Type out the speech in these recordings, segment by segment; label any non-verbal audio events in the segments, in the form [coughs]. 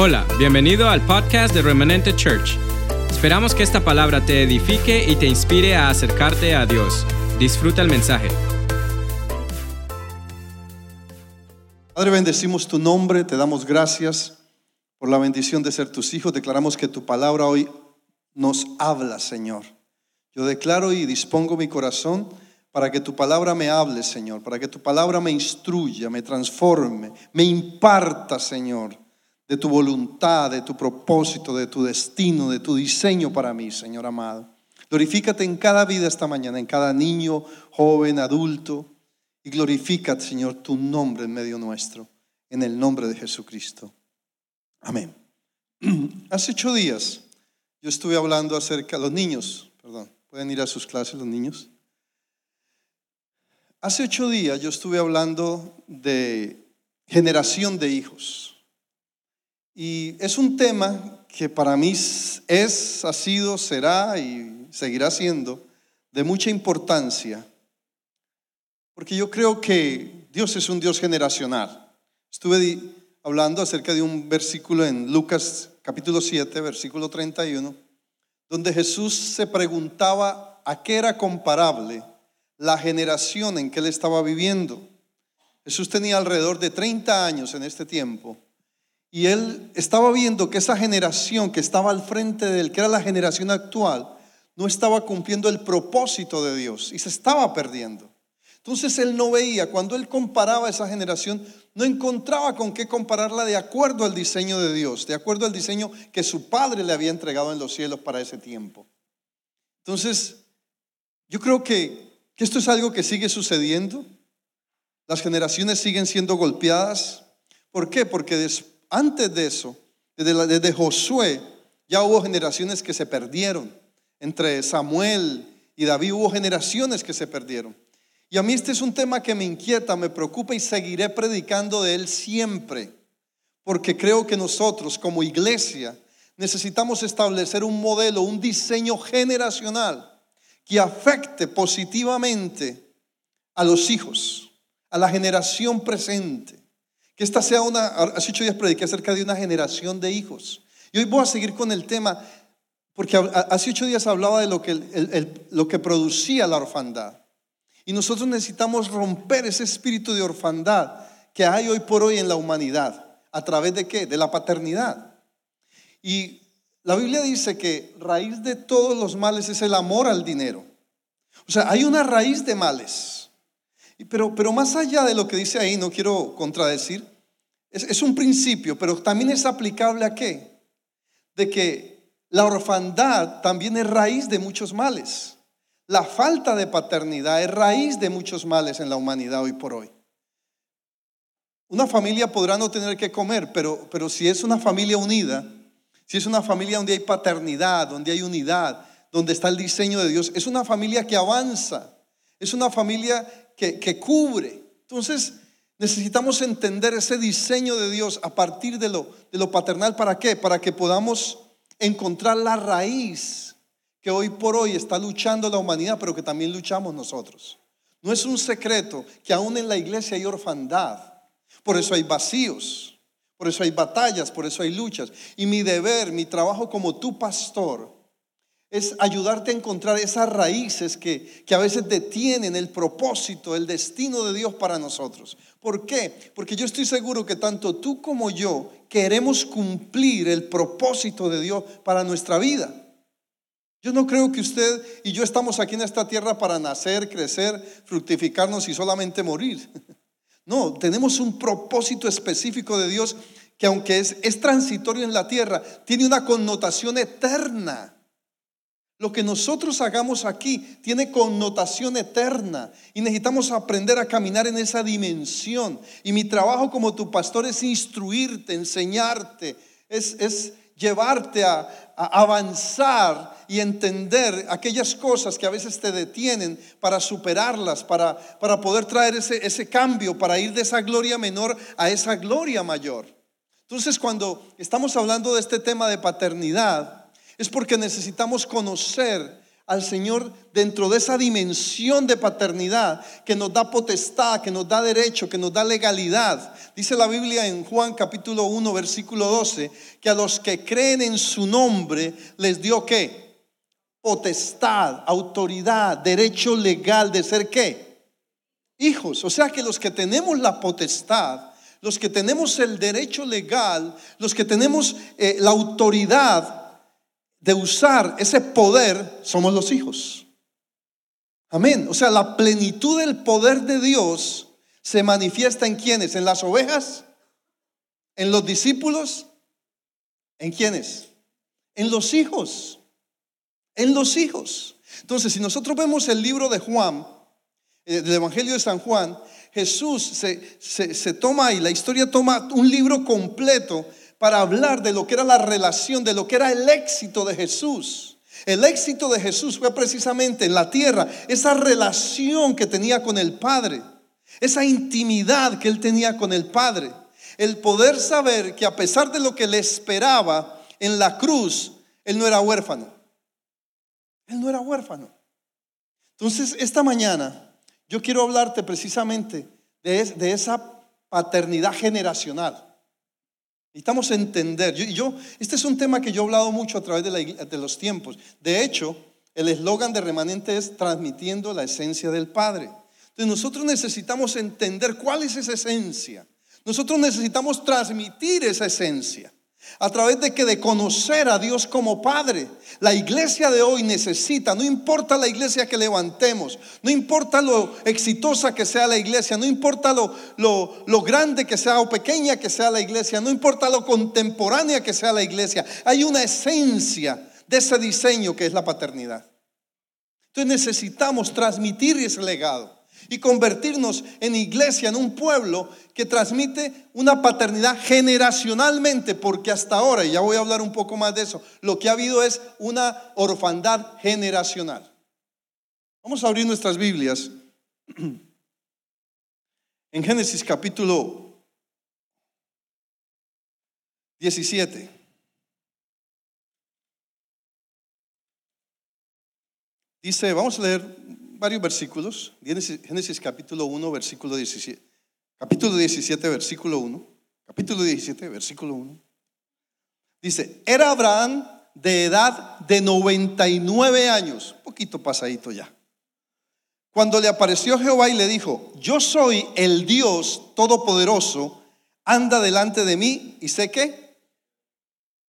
Hola, bienvenido al podcast de Remanente Church. Esperamos que esta palabra te edifique y te inspire a acercarte a Dios. Disfruta el mensaje. Padre, bendecimos tu nombre, te damos gracias por la bendición de ser tus hijos. Declaramos que tu palabra hoy nos habla, Señor. Yo declaro y dispongo mi corazón para que tu palabra me hable, Señor, para que tu palabra me instruya, me transforme, me imparta, Señor de tu voluntad, de tu propósito, de tu destino, de tu diseño para mí, Señor amado. Glorifícate en cada vida esta mañana, en cada niño, joven, adulto, y glorifícate, Señor, tu nombre en medio nuestro, en el nombre de Jesucristo. Amén. [clears throat] Hace ocho días yo estuve hablando acerca, los niños, perdón, pueden ir a sus clases los niños. Hace ocho días yo estuve hablando de generación de hijos. Y es un tema que para mí es, ha sido, será y seguirá siendo de mucha importancia, porque yo creo que Dios es un Dios generacional. Estuve hablando acerca de un versículo en Lucas capítulo 7, versículo 31, donde Jesús se preguntaba a qué era comparable la generación en que él estaba viviendo. Jesús tenía alrededor de 30 años en este tiempo y él estaba viendo que esa generación que estaba al frente de él, que era la generación actual, no estaba cumpliendo el propósito de Dios y se estaba perdiendo. Entonces él no veía, cuando él comparaba esa generación, no encontraba con qué compararla de acuerdo al diseño de Dios, de acuerdo al diseño que su padre le había entregado en los cielos para ese tiempo. Entonces, yo creo que, que esto es algo que sigue sucediendo. Las generaciones siguen siendo golpeadas. ¿Por qué? Porque después antes de eso, desde, Josué, ya hubo generaciones que se perdieron. Entre Samuel y David hubo generaciones que se perdieron. Y a mí este es un tema que me inquieta, me preocupa y seguiré predicando de él siempre. Porque creo que nosotros como iglesia necesitamos establecer un modelo, un diseño generacional que afecte positivamente a los hijos, a la generación presente. Que esta sea una, hace ocho días prediqué acerca de una generación de hijos. Y hoy voy a seguir con el tema, porque hace ocho días hablaba de lo que, lo que producía la orfandad. Y nosotros necesitamos romper ese espíritu de orfandad que hay hoy por hoy en la humanidad. ¿A través de qué? De la paternidad. Y la Biblia dice que raíz de todos los males es el amor al dinero. O sea, hay una raíz de males. Pero, pero más allá de lo que dice ahí, no quiero contradecir, es, un principio, pero también es aplicable a qué? De que la orfandad también es raíz de muchos males. La falta de paternidad es raíz de muchos males en la humanidad hoy por hoy. Una familia podrá no tener que comer, pero, pero si es una familia unida, si es una familia donde hay paternidad, donde hay unidad, donde está el diseño de Dios, es una familia que avanza, es una familia que, cubre. Entonces, necesitamos entender ese diseño de Dios a partir de lo, de lo paternal. ¿Para qué? Para que podamos encontrar la raíz que hoy por hoy está luchando la humanidad, pero que también luchamos nosotros. No es un secreto que aún en la iglesia hay orfandad. Por eso hay vacíos, por eso hay batallas, por eso hay luchas. Y mi deber, mi trabajo como tu pastor, es ayudarte a encontrar esas raíces que, a veces detienen el propósito, el destino de Dios para nosotros. ¿Por qué? Porque yo estoy seguro que tanto tú como yo queremos cumplir el propósito de Dios para nuestra vida. Yo no creo que usted y yo estamos aquí en esta tierra para nacer, crecer, fructificarnos y solamente morir. [laughs] No, tenemos un propósito específico de Dios que aunque es, es transitorio en la tierra, tiene una connotación eterna. Lo que nosotros hagamos aquí tiene connotación eterna y necesitamos aprender a caminar en esa dimensión. Y mi trabajo como tu pastor es instruirte, enseñarte, es, llevarte a, avanzar y entender aquellas cosas que a veces te detienen para superarlas, para, para poder traer ese, ese cambio, para ir de esa gloria menor a esa gloria mayor. Entonces cuando estamos hablando de este tema de paternidad, es porque necesitamos conocer al Señor dentro de esa dimensión de paternidad que nos da potestad, que nos da derecho, que nos da legalidad. Dice la Biblia en Juan capítulo 1, versículo 12, que a los que creen en su nombre les dio qué? Potestad, autoridad, derecho legal de ser qué? Hijos. O sea que los que tenemos la potestad, los que tenemos el derecho legal, los que tenemos eh, la autoridad de usar ese poder, somos los hijos. Amén. O sea, la plenitud del poder de Dios se manifiesta en quienes, en las ovejas, en los discípulos, en quienes, en los hijos, en los hijos. Entonces, si nosotros vemos el libro de Juan, eh, del Evangelio de San Juan, Jesús se, se toma y la historia toma un libro completo para hablar de lo que era la relación, de lo que era el éxito de Jesús. El éxito de Jesús fue precisamente en la tierra, esa relación que tenía con el Padre, esa intimidad que él tenía con el Padre, el poder saber que a pesar de lo que le esperaba en la cruz, él no era huérfano. Él no era huérfano. Entonces, esta mañana yo quiero hablarte precisamente de, de esa paternidad generacional. Necesitamos entender. Yo, este es un tema que yo he hablado mucho a través de, de los tiempos. De hecho, el eslogan de remanente es transmitiendo la esencia del Padre. Entonces nosotros necesitamos entender cuál es esa esencia. Nosotros necesitamos transmitir esa esencia. A través de que de conocer a Dios como Padre. La iglesia de hoy necesita, no importa la iglesia que levantemos, no importa lo exitosa que sea la iglesia, no importa lo, lo, lo grande que sea o pequeña que sea la iglesia, no importa lo contemporánea que sea la iglesia, hay una esencia de ese diseño que es la paternidad. Entonces necesitamos transmitir ese legado y convertirnos en iglesia, en un pueblo que transmite una paternidad generacionalmente, porque hasta ahora, y ya voy a hablar un poco más de eso, lo que ha habido es una orfandad generacional. Vamos a abrir nuestras Biblias [clears throat] en Génesis capítulo 17. Dice, vamos a leer varios versículos. Génesis, capítulo 1, versículo 17. Capítulo 17, versículo 1. Capítulo 17, versículo 1. Dice, era Abraham de edad de 99 años, poquito pasadito ya. Cuando le apareció Jehová y le dijo, yo soy el Dios todopoderoso, anda delante de mí y sé que,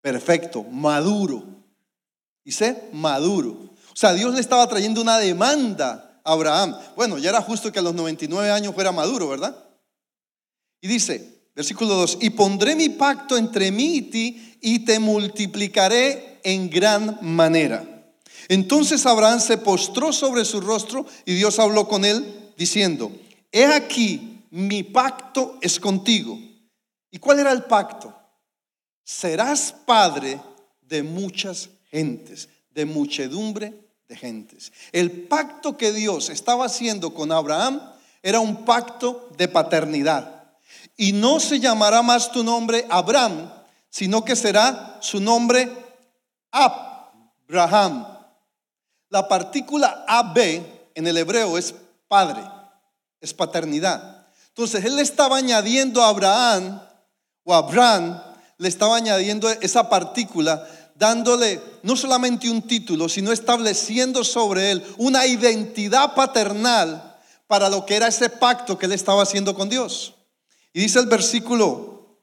perfecto, maduro. Y sé maduro. O sea, Dios le estaba trayendo una demanda a Abraham. Bueno, ya era justo que a los 99 años fuera maduro, ¿verdad? Y dice, versículo 2, y pondré mi pacto entre mí y ti y te multiplicaré en gran manera. Entonces Abraham se postró sobre su rostro y Dios habló con él diciendo, he aquí, mi pacto es contigo. ¿Y cuál era el pacto? Serás padre de muchas gentes, de muchedumbre de gentes. El pacto que Dios estaba haciendo con Abraham era un pacto de paternidad. Y no se llamará más tu nombre Abraham, sino que será su nombre Abraham. La partícula AB en el hebreo es padre, es paternidad. Entonces él le estaba añadiendo a Abraham o a Abraham, le estaba añadiendo esa partícula dándole no solamente un título, sino estableciendo sobre él una identidad paternal para lo que era ese pacto que él estaba haciendo con Dios. Y dice el versículo,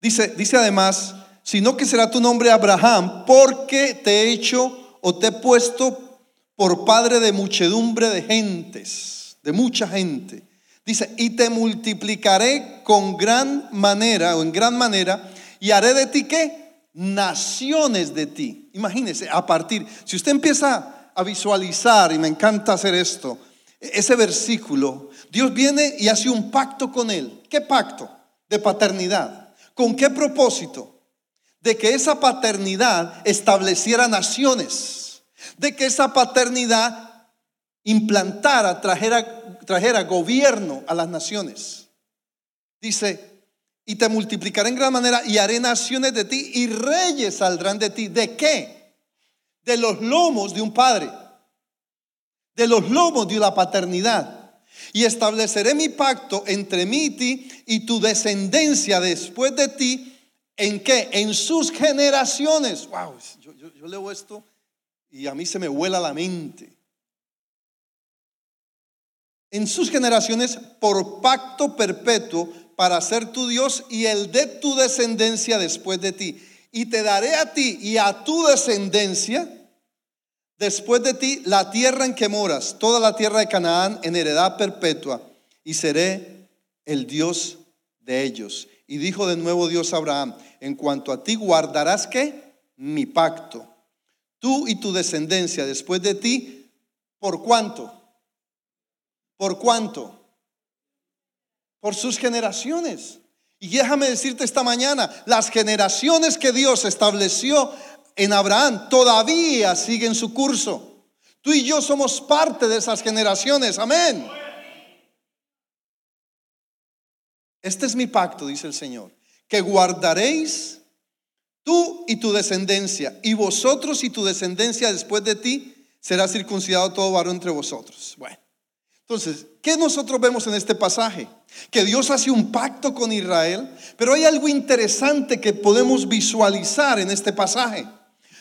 dice, dice además, sino que será tu nombre Abraham, porque te he hecho o te he puesto por padre de muchedumbre de gentes, de mucha gente. Dice, y te multiplicaré con gran manera o en gran manera, y haré de ti que naciones de ti. Imagínese, a partir, si usted empieza a visualizar, y me encanta hacer esto, ese versículo, Dios viene y hace un pacto con él. ¿Qué pacto? De paternidad. ¿Con qué propósito? De que esa paternidad estableciera naciones. De que esa paternidad implantara, trajera, trajera gobierno a las naciones. Dice, y te multiplicaré en gran manera y haré naciones de ti y reyes saldrán de ti. ¿De qué? de los lomos de un padre, de los lomos de la paternidad. Y estableceré mi pacto entre mí y ti y tu descendencia después de ti. ¿En qué? En sus generaciones. Wow, yo, yo leo esto y a mí se me vuela la mente. En sus generaciones por pacto perpetuo para ser tu Dios y el de tu descendencia después de ti. Y te daré a ti y a tu descendencia después de ti la tierra en que moras, toda la tierra de Canaán en heredad perpetua, y seré el Dios de ellos. Y dijo de nuevo Dios a Abraham, en cuanto a ti guardarás que mi pacto, tú y tu descendencia después de ti, ¿por cuánto? ¿Por cuánto? Por sus generaciones. Y déjame decirte esta mañana, las generaciones que Dios estableció en Abraham todavía siguen su curso. Tú y yo somos parte de esas generaciones. Amén. Este es mi pacto, dice el Señor, que guardaréis tú y tu descendencia, y vosotros y tu descendencia después de ti será circuncidado todo varón entre vosotros. Bueno, entonces, ¿qué nosotros vemos en este pasaje? Que Dios hace un pacto con Israel, pero hay algo interesante que podemos visualizar en este pasaje.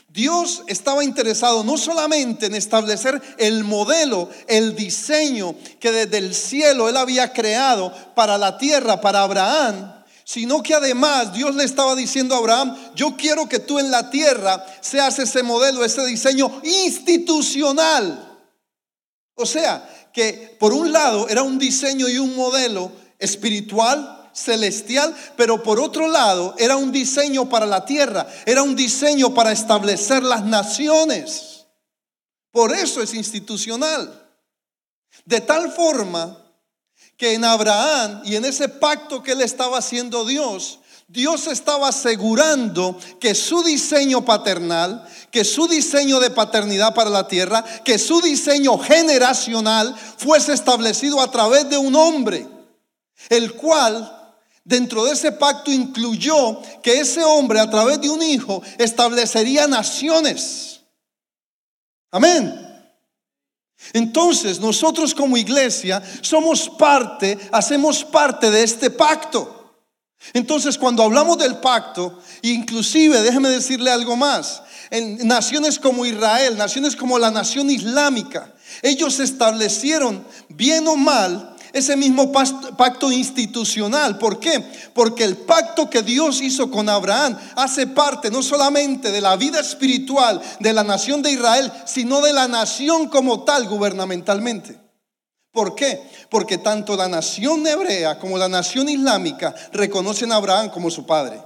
Dios estaba interesado no solamente en establecer el modelo, el diseño que desde el cielo Él había creado para la tierra, para Abraham, sino que además Dios le estaba diciendo a Abraham, yo quiero que tú en la tierra seas ese modelo, ese diseño institucional. O sea, que por un lado era un diseño y un modelo espiritual, celestial, pero por otro lado era un diseño para la tierra, era un diseño para establecer las naciones. Por eso es institucional. De tal forma que en Abraham y en ese pacto que él estaba haciendo Dios, Dios estaba asegurando que su diseño paternal, que su diseño de paternidad para la tierra, que su diseño generacional fuese establecido a través de un hombre, el cual dentro de ese pacto incluyó que ese hombre a través de un hijo establecería naciones. Amén. Entonces nosotros como iglesia somos parte, hacemos parte de este pacto. Entonces, cuando hablamos del pacto, inclusive, déjeme decirle algo más, en naciones como Israel, naciones como la nación islámica, ellos establecieron, bien o mal, ese mismo pacto institucional. ¿Por qué? Porque el pacto que Dios hizo con Abraham hace parte no solamente de la vida espiritual de la nación de Israel, sino de la nación como tal gubernamentalmente. ¿Por qué? Porque tanto la nación hebrea como la nación islámica reconocen a Abraham como su padre.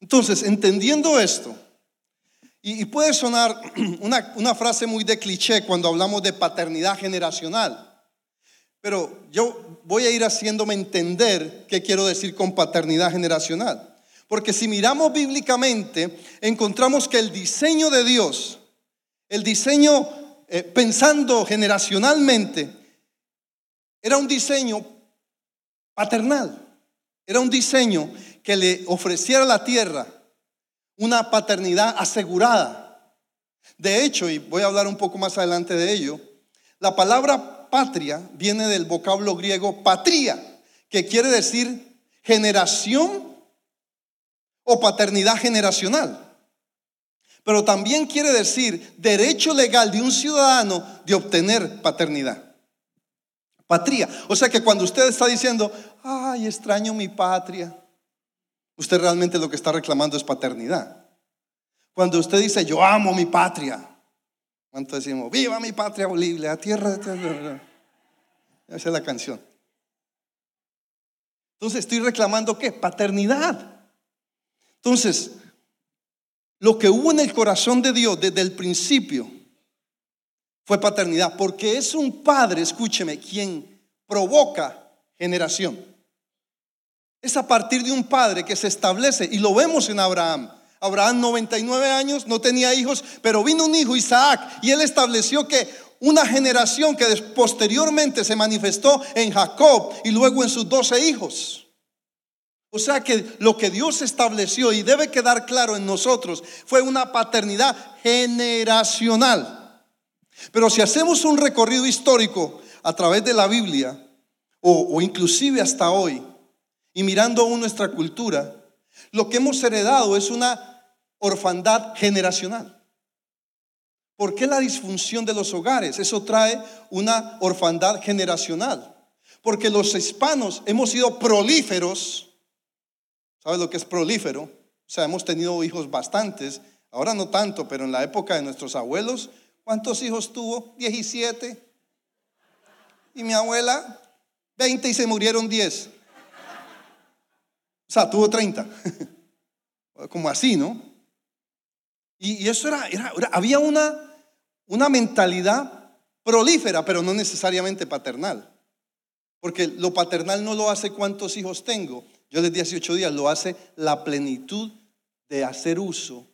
Entonces, entendiendo esto, y, puede sonar [clears throat] una, una frase muy de cliché cuando hablamos de paternidad generacional, pero yo voy a ir haciéndome entender qué quiero decir con paternidad generacional. Porque si miramos bíblicamente, encontramos que el diseño de Dios, el diseño eh, pensando generacionalmente, era un diseño paternal, era un diseño que le ofreciera a la tierra una paternidad asegurada. De hecho, y voy a hablar un poco más adelante de ello, la palabra patria viene del vocablo griego patria, que quiere decir generación o paternidad generacional pero también quiere decir derecho legal de un ciudadano de obtener paternidad. Patria. O sea que cuando usted está diciendo, ay, extraño mi patria, usted realmente lo que está reclamando es paternidad. Cuando usted dice, yo amo mi patria, ¿cuánto decimos? Viva mi patria Bolivia, tierra tierra. Esa es la canción. Entonces estoy reclamando qué? Paternidad. Entonces, lo que hubo en el corazón de Dios desde el principio fue paternidad, porque es un padre, escúcheme, quien provoca generación. Es a partir de un padre que se establece, y lo vemos en Abraham. Abraham 99 años, no tenía hijos, pero vino un hijo, Isaac, y él estableció que una generación que posteriormente se manifestó en Jacob y luego en sus doce hijos. O sea que lo que Dios estableció y debe quedar claro en nosotros fue una paternidad generacional. Pero si hacemos un recorrido histórico a través de la Biblia, o, inclusive hasta hoy, y mirando aún nuestra cultura, lo que hemos heredado es una orfandad generacional. ¿Por qué la disfunción de los hogares? Eso trae una orfandad generacional. Porque los hispanos hemos sido prolíferos. ¿Sabes lo que es prolífero? O sea, hemos tenido hijos bastantes. Ahora no tanto, pero en la época de nuestros abuelos, ¿cuántos hijos tuvo? 17. Y mi abuela, 20 y se murieron 10. O sea, tuvo 30. [laughs] Como así, ¿no? Y, eso era, había una, una mentalidad prolífera, pero no necesariamente paternal. Porque lo paternal no lo hace cuántos hijos tengo. Yo les 18 días lo hace la plenitud de hacer uso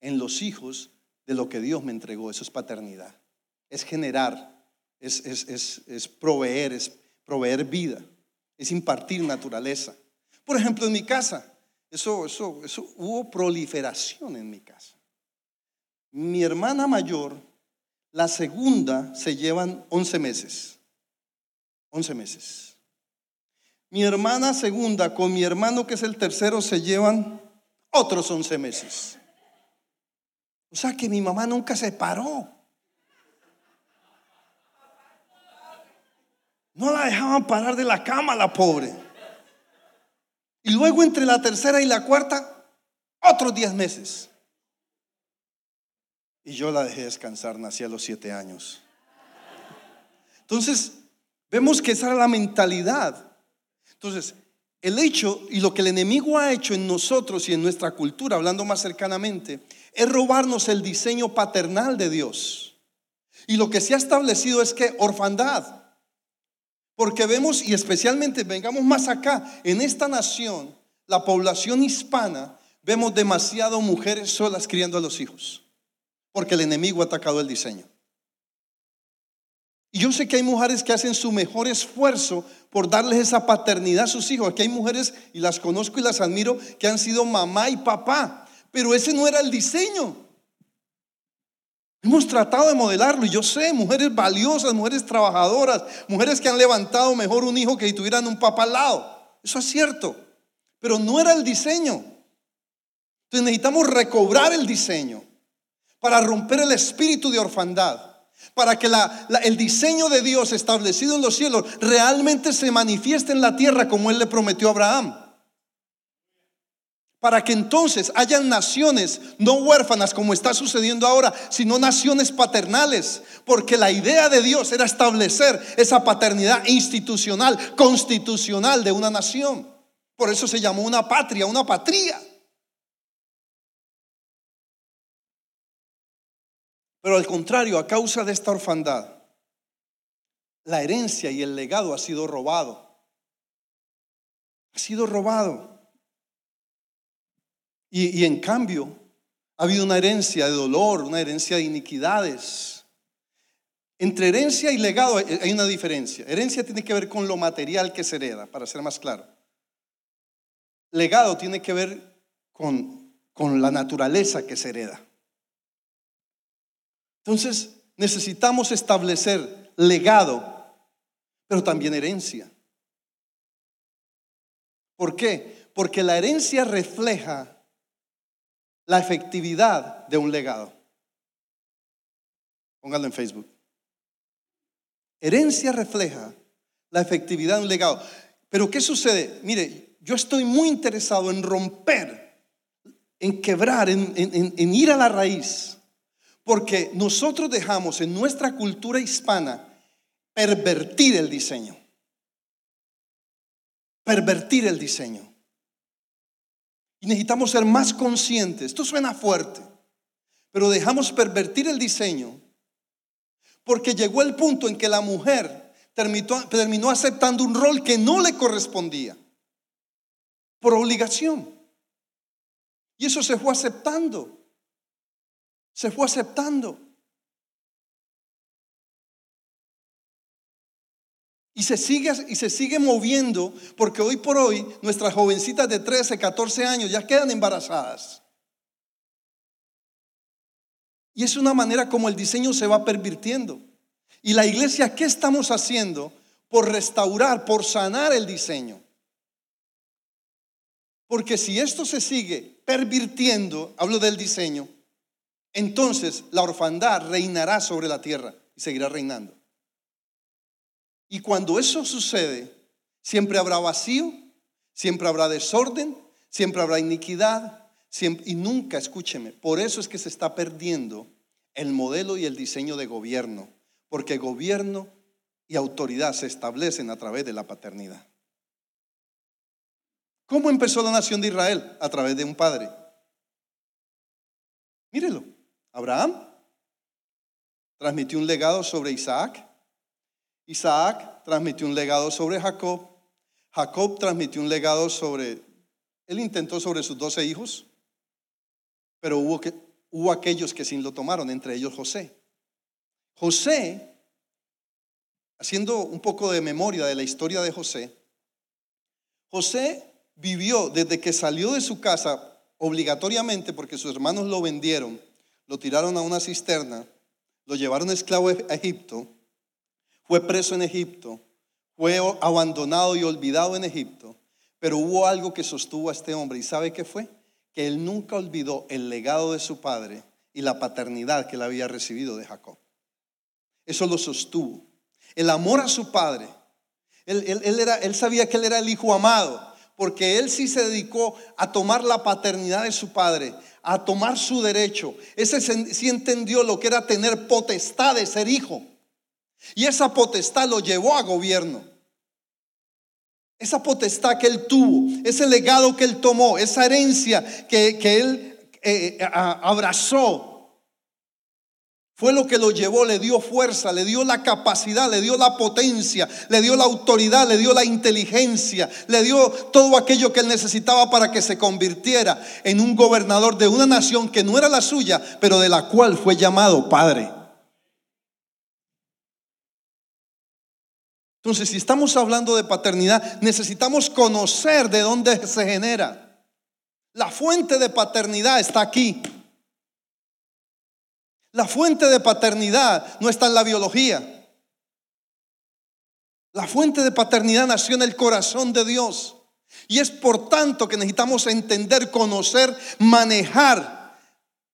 en los hijos de lo que Dios me entregó. Eso es paternidad. Es generar, es, es, es proveer, es proveer vida, es impartir naturaleza. Por ejemplo, en mi casa, eso, eso, eso hubo proliferación en mi casa. Mi hermana mayor, la segunda, se llevan 11 meses. 11 meses. Mi hermana segunda con mi hermano que es el tercero se llevan otros 11 meses. O sea que mi mamá nunca se paró. No la dejaban parar de la cama, la pobre. Y luego entre la tercera y la cuarta, otros diez meses. Y yo la dejé descansar, nací a los siete años. Entonces, vemos que esa era la mentalidad. Entonces, el hecho y lo que el enemigo ha hecho en nosotros y en nuestra cultura, hablando más cercanamente, es robarnos el diseño paternal de Dios. Y lo que se ha establecido es que orfandad, porque vemos, y especialmente vengamos más acá, en esta nación, la población hispana, vemos demasiado mujeres solas criando a los hijos. Porque el enemigo ha atacado el diseño. Y yo sé que hay mujeres que hacen su mejor esfuerzo por darles esa paternidad a sus hijos. Aquí hay mujeres, y las conozco y las admiro, que han sido mamá y papá. Pero ese no era el diseño. Hemos tratado de modelarlo y yo sé, mujeres valiosas, mujeres trabajadoras, mujeres que han levantado mejor un hijo que si tuvieran un papá al lado. Eso es cierto, pero no era el diseño. Entonces necesitamos recobrar el diseño para romper el espíritu de orfandad, para que el diseño de Dios establecido en los cielos realmente se manifieste en la tierra como Él le prometió a Abraham para que entonces hayan naciones no huérfanas como está sucediendo ahora, sino naciones paternales, porque la idea de Dios era establecer esa paternidad institucional, constitucional de una nación. Por eso se llamó una patria, una patria. Pero al contrario, a causa de esta orfandad, la herencia y el legado ha sido robado. Ha sido robado. Y, en cambio, ha habido una herencia de dolor, una herencia de iniquidades. Entre herencia y legado hay una diferencia. Herencia tiene que ver con lo material que se hereda, para ser más claro. Legado tiene que ver con, con la naturaleza que se hereda. Entonces, necesitamos establecer legado, pero también herencia. ¿Por qué? Porque la herencia refleja la efectividad de un legado. Póngalo en Facebook. Herencia refleja la efectividad de un legado. Pero ¿qué sucede? Mire, yo estoy muy interesado en romper, en quebrar, en, en ir a la raíz. Porque nosotros dejamos en nuestra cultura hispana pervertir el diseño. Pervertir el diseño. Y necesitamos ser más conscientes. Esto suena fuerte, pero dejamos pervertir el diseño porque llegó el punto en que la mujer terminó, terminó aceptando un rol que no le correspondía por obligación. Y eso se fue aceptando. Se fue aceptando. Y se, sigue, y se sigue moviendo porque hoy por hoy nuestras jovencitas de 13, 14 años ya quedan embarazadas. Y es una manera como el diseño se va pervirtiendo. Y la iglesia, ¿qué estamos haciendo por restaurar, por sanar el diseño? Porque si esto se sigue pervirtiendo, hablo del diseño, entonces la orfandad reinará sobre la tierra y seguirá reinando. Y cuando eso sucede, siempre habrá vacío, siempre habrá desorden, siempre habrá iniquidad, y nunca, escúcheme, por eso es que se está perdiendo el modelo y el diseño de gobierno, porque gobierno y autoridad se establecen a través de la paternidad. ¿Cómo empezó la nación de Israel? A través de un padre. Mírelo, Abraham transmitió un legado sobre Isaac, Isaac transmitió un legado sobre Jacob. Jacob transmitió un legado sobre, él intentó sobre sus doce hijos, pero hubo, que, hubo aquellos que sí lo tomaron, entre ellos José. José, haciendo un poco de memoria de la historia de José, José vivió desde que salió de su casa obligatoriamente porque sus hermanos lo vendieron, lo tiraron a una cisterna, lo llevaron esclavo a Egipto fue preso en Egipto, fue abandonado y olvidado en Egipto, pero hubo algo que sostuvo a este hombre y ¿sabe qué fue? Que él nunca olvidó el legado de su padre y la paternidad que él había recibido de Jacob. Eso lo sostuvo. El amor a su padre. Él, era, él sabía que él era el hijo amado, porque él sí se dedicó a tomar la paternidad de su padre, a tomar su derecho. Ese sí entendió lo que era tener potestad de ser hijo. Y esa potestad lo llevó a gobierno. Esa potestad que él tuvo, ese legado que él tomó, esa herencia que, él eh, eh, abrazó, fue lo que lo llevó, le dio fuerza, le dio la capacidad, le dio la potencia, le dio la autoridad, le dio la inteligencia, le dio todo aquello que él necesitaba para que se convirtiera en un gobernador de una nación que no era la suya, pero de la cual fue llamado Padre. Entonces, si estamos hablando de paternidad, necesitamos conocer de dónde se genera. La fuente de paternidad está aquí. La fuente de paternidad no está en la biología. La fuente de paternidad nació en el corazón de Dios. Y es por tanto que necesitamos entender, conocer, manejar,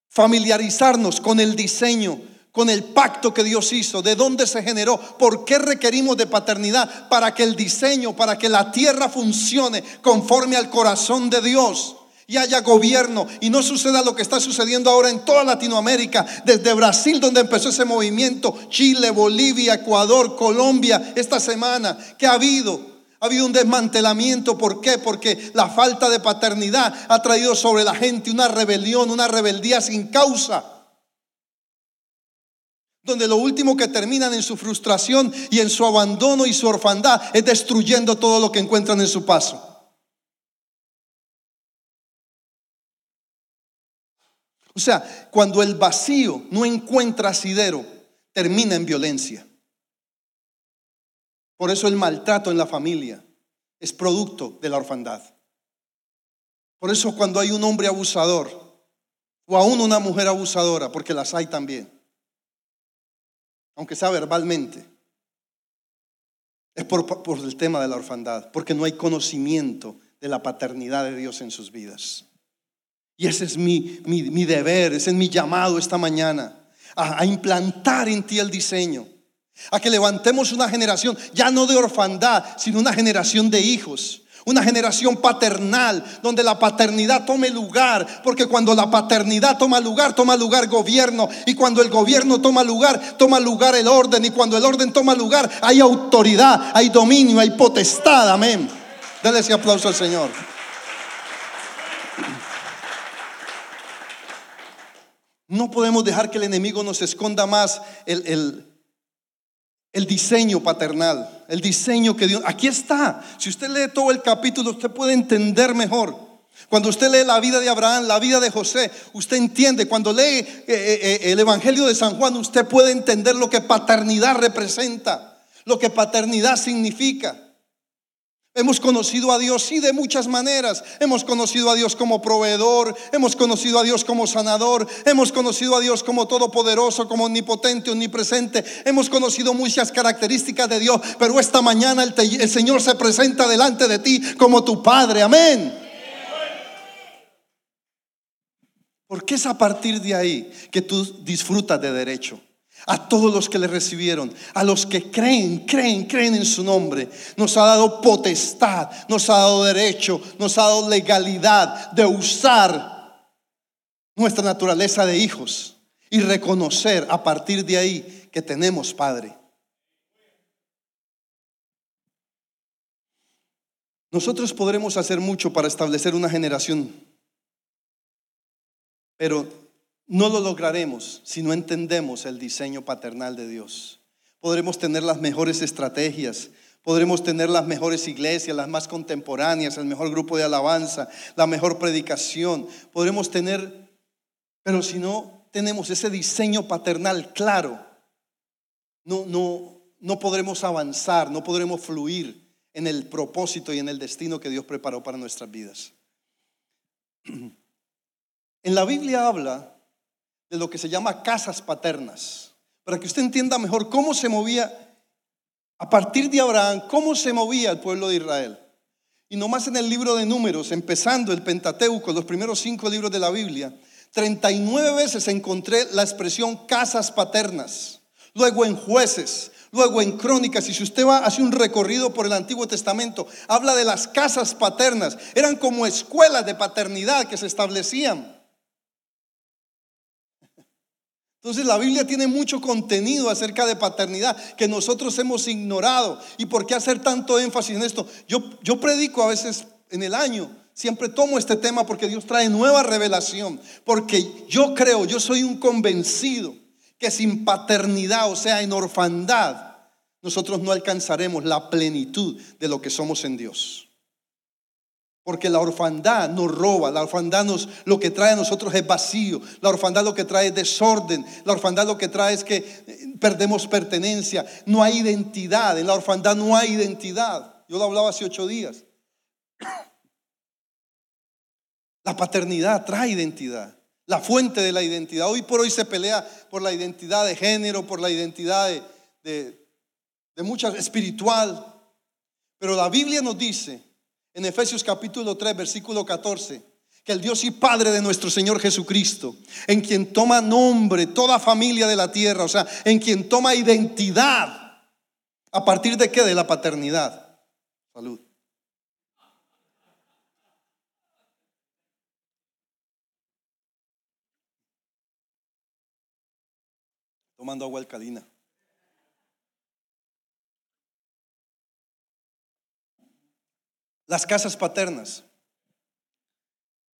familiarizarnos con el diseño con el pacto que Dios hizo, de dónde se generó, por qué requerimos de paternidad, para que el diseño, para que la tierra funcione conforme al corazón de Dios y haya gobierno y no suceda lo que está sucediendo ahora en toda Latinoamérica, desde Brasil donde empezó ese movimiento, Chile, Bolivia, Ecuador, Colombia, esta semana, que ha habido? Ha habido un desmantelamiento, ¿por qué? Porque la falta de paternidad ha traído sobre la gente una rebelión, una rebeldía sin causa donde lo último que terminan en su frustración y en su abandono y su orfandad es destruyendo todo lo que encuentran en su paso. O sea, cuando el vacío no encuentra asidero, termina en violencia. Por eso el maltrato en la familia es producto de la orfandad. Por eso cuando hay un hombre abusador o aún una mujer abusadora, porque las hay también, aunque sea verbalmente, es por, el tema de la orfandad, porque no hay conocimiento de la paternidad de Dios en sus vidas. Y ese es mi, mi, deber, ese es mi llamado esta mañana, a implantar en ti el diseño, a que levantemos una generación ya no de orfandad, sino una generación de hijos, una generación paternal, donde la paternidad tome lugar, porque cuando la paternidad toma lugar, toma lugar gobierno, y cuando el gobierno toma lugar, toma lugar el orden, y cuando el orden toma lugar, hay autoridad, hay dominio, hay potestad, amén. Dale ese aplauso al Señor. No podemos dejar que el enemigo nos esconda más el, el diseño paternal, el diseño que Dios... Aquí está. Si usted lee todo el capítulo, usted puede entender mejor. Cuando usted lee la vida de Abraham, la vida de José, usted entiende. Cuando lee eh, eh, eh, el Evangelio de San Juan, usted puede entender lo que paternidad representa, lo que paternidad significa. Hemos conocido a Dios, sí, de muchas maneras. Hemos conocido a Dios como proveedor, hemos conocido a Dios como sanador, hemos conocido a Dios como todopoderoso, como omnipotente, omnipresente. Hemos conocido muchas características de Dios, pero esta mañana el, el Señor se presenta delante de ti como tu Padre. Amén. Porque es a partir de ahí que tú disfrutas de derecho a todos los que le recibieron, a los que creen, creen, creen en su nombre. Nos ha dado potestad, nos ha dado derecho, nos ha dado legalidad de usar nuestra naturaleza de hijos y reconocer a partir de ahí que tenemos Padre. Nosotros podremos hacer mucho para establecer una generación, pero no lo lograremos si no entendemos el diseño paternal de Dios. Podremos tener las mejores estrategias, podremos tener las mejores iglesias, las más contemporáneas, el mejor grupo de alabanza, la mejor predicación. Podremos tener, pero si no tenemos ese diseño paternal claro, no, no, no podremos avanzar, no podremos fluir en el propósito y en el destino que Dios preparó para nuestras vidas. [clears throat] En la Biblia habla de lo que se llama casas paternas, para que usted entienda mejor cómo se movía, a partir de Abraham, cómo se movía el pueblo de Israel. Y nomás en el libro de números, empezando el Pentateuco, los primeros cinco libros de la Biblia, 39 veces encontré la expresión casas paternas. Luego en jueces, luego en crónicas, y si usted va, hace un recorrido por el Antiguo Testamento, habla de las casas paternas. Eran como escuelas de paternidad que se establecían. Entonces la Biblia tiene mucho contenido acerca de paternidad que nosotros hemos ignorado. ¿Y por qué hacer tanto énfasis en esto? Yo, yo predico a veces en el año, siempre tomo este tema porque Dios trae nueva revelación. Porque yo creo, yo soy un convencido que sin paternidad, o sea, en orfandad, nosotros no alcanzaremos la plenitud de lo que somos en Dios. Porque la orfandad nos roba, la orfandad nos, lo que trae a nosotros es vacío, la orfandad lo que trae es desorden, la orfandad lo que trae es que eh, perdemos pertenencia, no hay identidad, en la orfandad no hay identidad. Yo lo hablaba hace ocho días. [coughs] La paternidad trae identidad, la fuente de la identidad. Hoy por hoy se pelea por la identidad de género, por la identidad de, de, de mucha espiritual. Pero la Biblia nos dice en Efesios capítulo 3, versículo 14, que el Dios y Padre de nuestro Señor Jesucristo, en quien toma nombre toda familia de la tierra, o sea, en quien toma identidad, a partir de qué? De la paternidad. Salud. Tomando agua alcalina. Las casas paternas.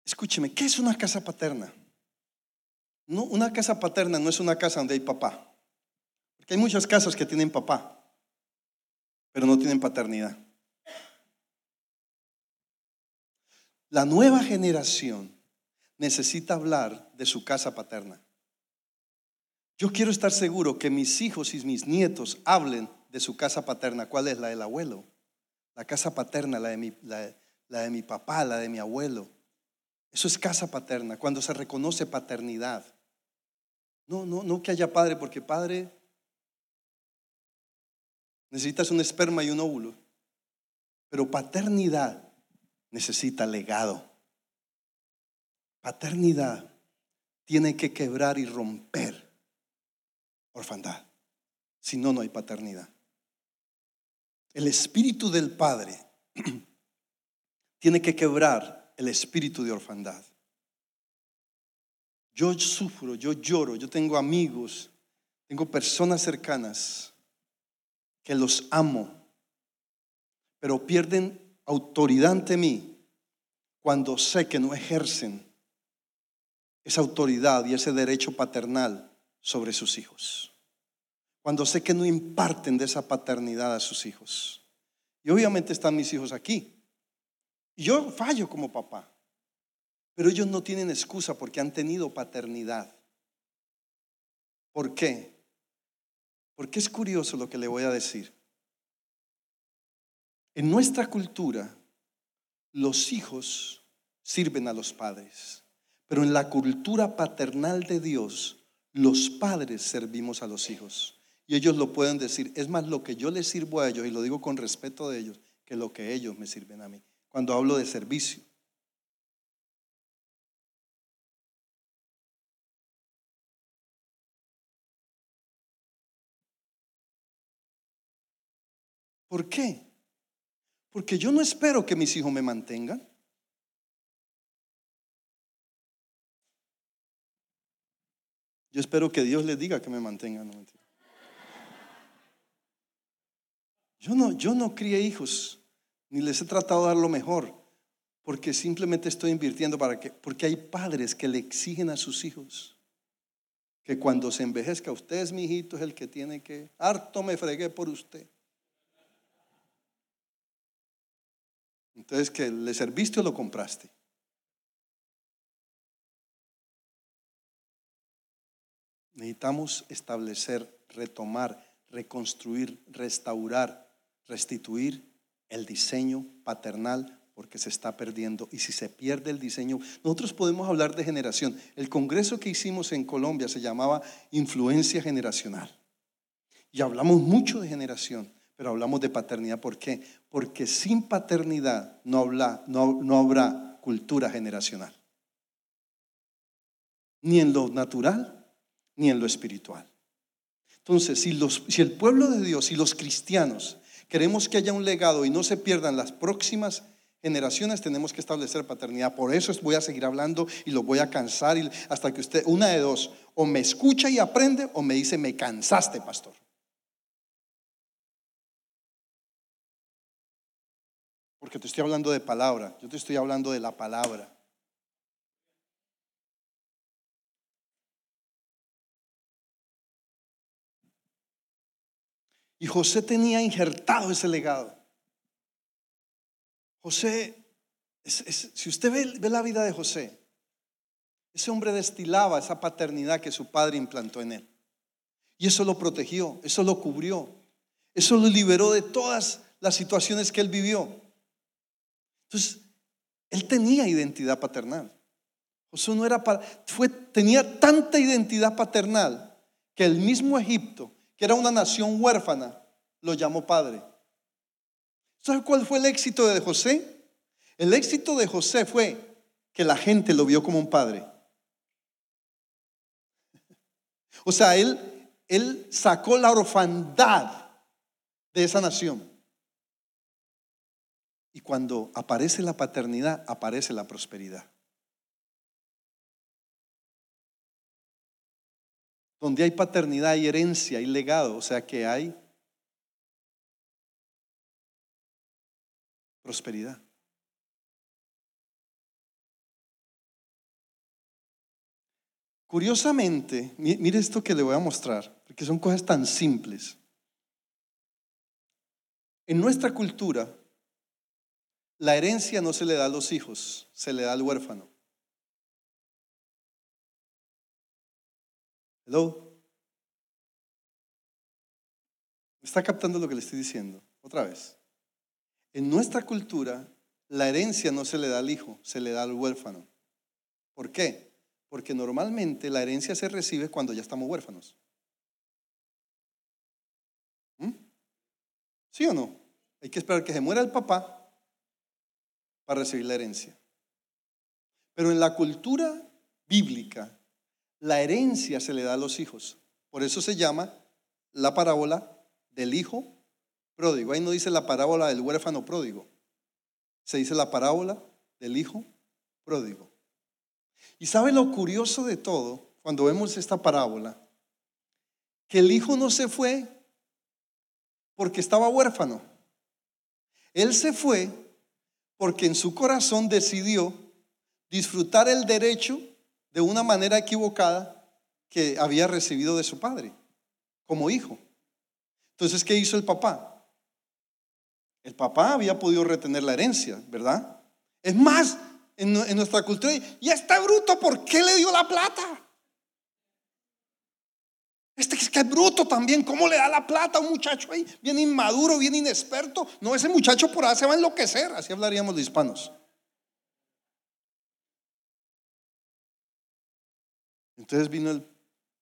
Escúcheme, ¿qué es una casa paterna? No, una casa paterna no es una casa donde hay papá. Porque hay muchas casas que tienen papá, pero no tienen paternidad. La nueva generación necesita hablar de su casa paterna. Yo quiero estar seguro que mis hijos y mis nietos hablen de su casa paterna. ¿Cuál es la del abuelo? La casa paterna, la de, mi, la, de mi papá, la de mi abuelo. Eso es casa paterna, cuando se reconoce paternidad. No, no, no que haya padre, porque padre necesitas un esperma y un óvulo. Pero paternidad necesita legado. Paternidad tiene que quebrar y romper orfandad. Si no, no hay paternidad. El espíritu del Padre [clears throat] tiene que quebrar el espíritu de orfandad. Yo sufro, yo lloro, yo tengo amigos, tengo personas cercanas que los amo, pero pierden autoridad ante mí cuando sé que no ejercen esa autoridad y ese derecho paternal sobre sus hijos cuando sé que no imparten de esa paternidad a sus hijos. Y obviamente están mis hijos aquí. Y yo fallo como papá, pero ellos no tienen excusa porque han tenido paternidad. ¿Por qué? Porque es curioso lo que le voy a decir. En nuestra cultura, los hijos sirven a los padres, pero en la cultura paternal de Dios, los padres servimos a los hijos. Y ellos lo pueden decir, es más lo que yo les sirvo a ellos, y lo digo con respeto de ellos, que lo que ellos me sirven a mí. Cuando hablo de servicio. ¿Por qué? Porque yo no espero que mis hijos me mantengan. Yo espero que Dios les diga que me mantengan. Yo no, yo no hijos, ni les he tratado de dar lo mejor, porque simplemente estoy invirtiendo para que, porque hay padres que le exigen a sus hijos que cuando se envejezca, usted es mi hijito, es el que tiene que, harto me fregué por usted. Entonces, que le serviste o lo compraste. Necesitamos establecer, retomar, reconstruir, restaurar, restituir el diseño paternal porque se está perdiendo. Y si se pierde el diseño, nosotros podemos hablar de generación. El congreso que hicimos en Colombia se llamaba Influencia Generacional. Y hablamos mucho de generación. Pero hablamos de paternidad, ¿por qué? Porque sin paternidad no, no, habrá cultura generacional. Ni en lo natural, ni en lo espiritual. Entonces, si, los, si el pueblo de Dios y los cristianos queremos que haya un legado y no se pierdan las próximas generaciones, tenemos que establecer paternidad. Por eso voy a seguir hablando y lo voy a cansar hasta que usted, una de dos, o me escucha y aprende o me dice, me cansaste, pastor. Porque te estoy hablando de palabra, yo te estoy hablando de la palabra. Y José tenía injertado ese legado. José, si usted ve, la vida de José, ese hombre destilaba esa paternidad que su padre implantó en él. Y eso lo protegió, eso lo cubrió, eso lo liberó de todas las situaciones que él vivió. Entonces, él tenía identidad paternal. Josué no era fue, tenía tanta identidad paternal que el mismo Egipto, que era una nación huérfana, lo llamó padre. ¿Sabe cuál fue el éxito de José? El éxito de José fue que la gente lo vio como un padre. O sea, él, él sacó la orfandad de esa nación. Y cuando aparece la paternidad, aparece la prosperidad. Donde hay paternidad hay herencia, hay legado, o sea que hay prosperidad. Curiosamente, mire esto que le voy a mostrar, porque son cosas tan simples. En nuestra cultura, la herencia no se le da a los hijos, se le da al huérfano. Hello. ¿Está captando lo que le estoy diciendo? Otra vez. En nuestra cultura, la herencia no se le da al hijo, se le da al huérfano. ¿Por qué? Porque normalmente la herencia se recibe cuando ya estamos huérfanos. ¿Mm? ¿Sí o no? Hay que esperar que se muera el papá para recibir la herencia. Pero en la cultura bíblica, la herencia se le da a los hijos. Por eso se llama la parábola del hijo pródigo. Ahí no dice la parábola del huérfano pródigo. Se dice la parábola del hijo pródigo. Y sabe lo curioso de todo, cuando vemos esta parábola, que el hijo no se fue porque estaba huérfano. Él se fue porque en su corazón decidió disfrutar el derecho de una manera equivocada que había recibido de su padre, como hijo. Entonces, ¿qué hizo el papá? El papá había podido retener la herencia, ¿verdad? Es más, en, nuestra cultura, y está bruto, ¿por qué le dio la plata? Este es que es bruto también, ¿cómo le da la plata a un muchacho ahí? Bien inmaduro, bien inexperto. No, ese muchacho por ahí se va a enloquecer. Así hablaríamos de hispanos. Entonces vino el...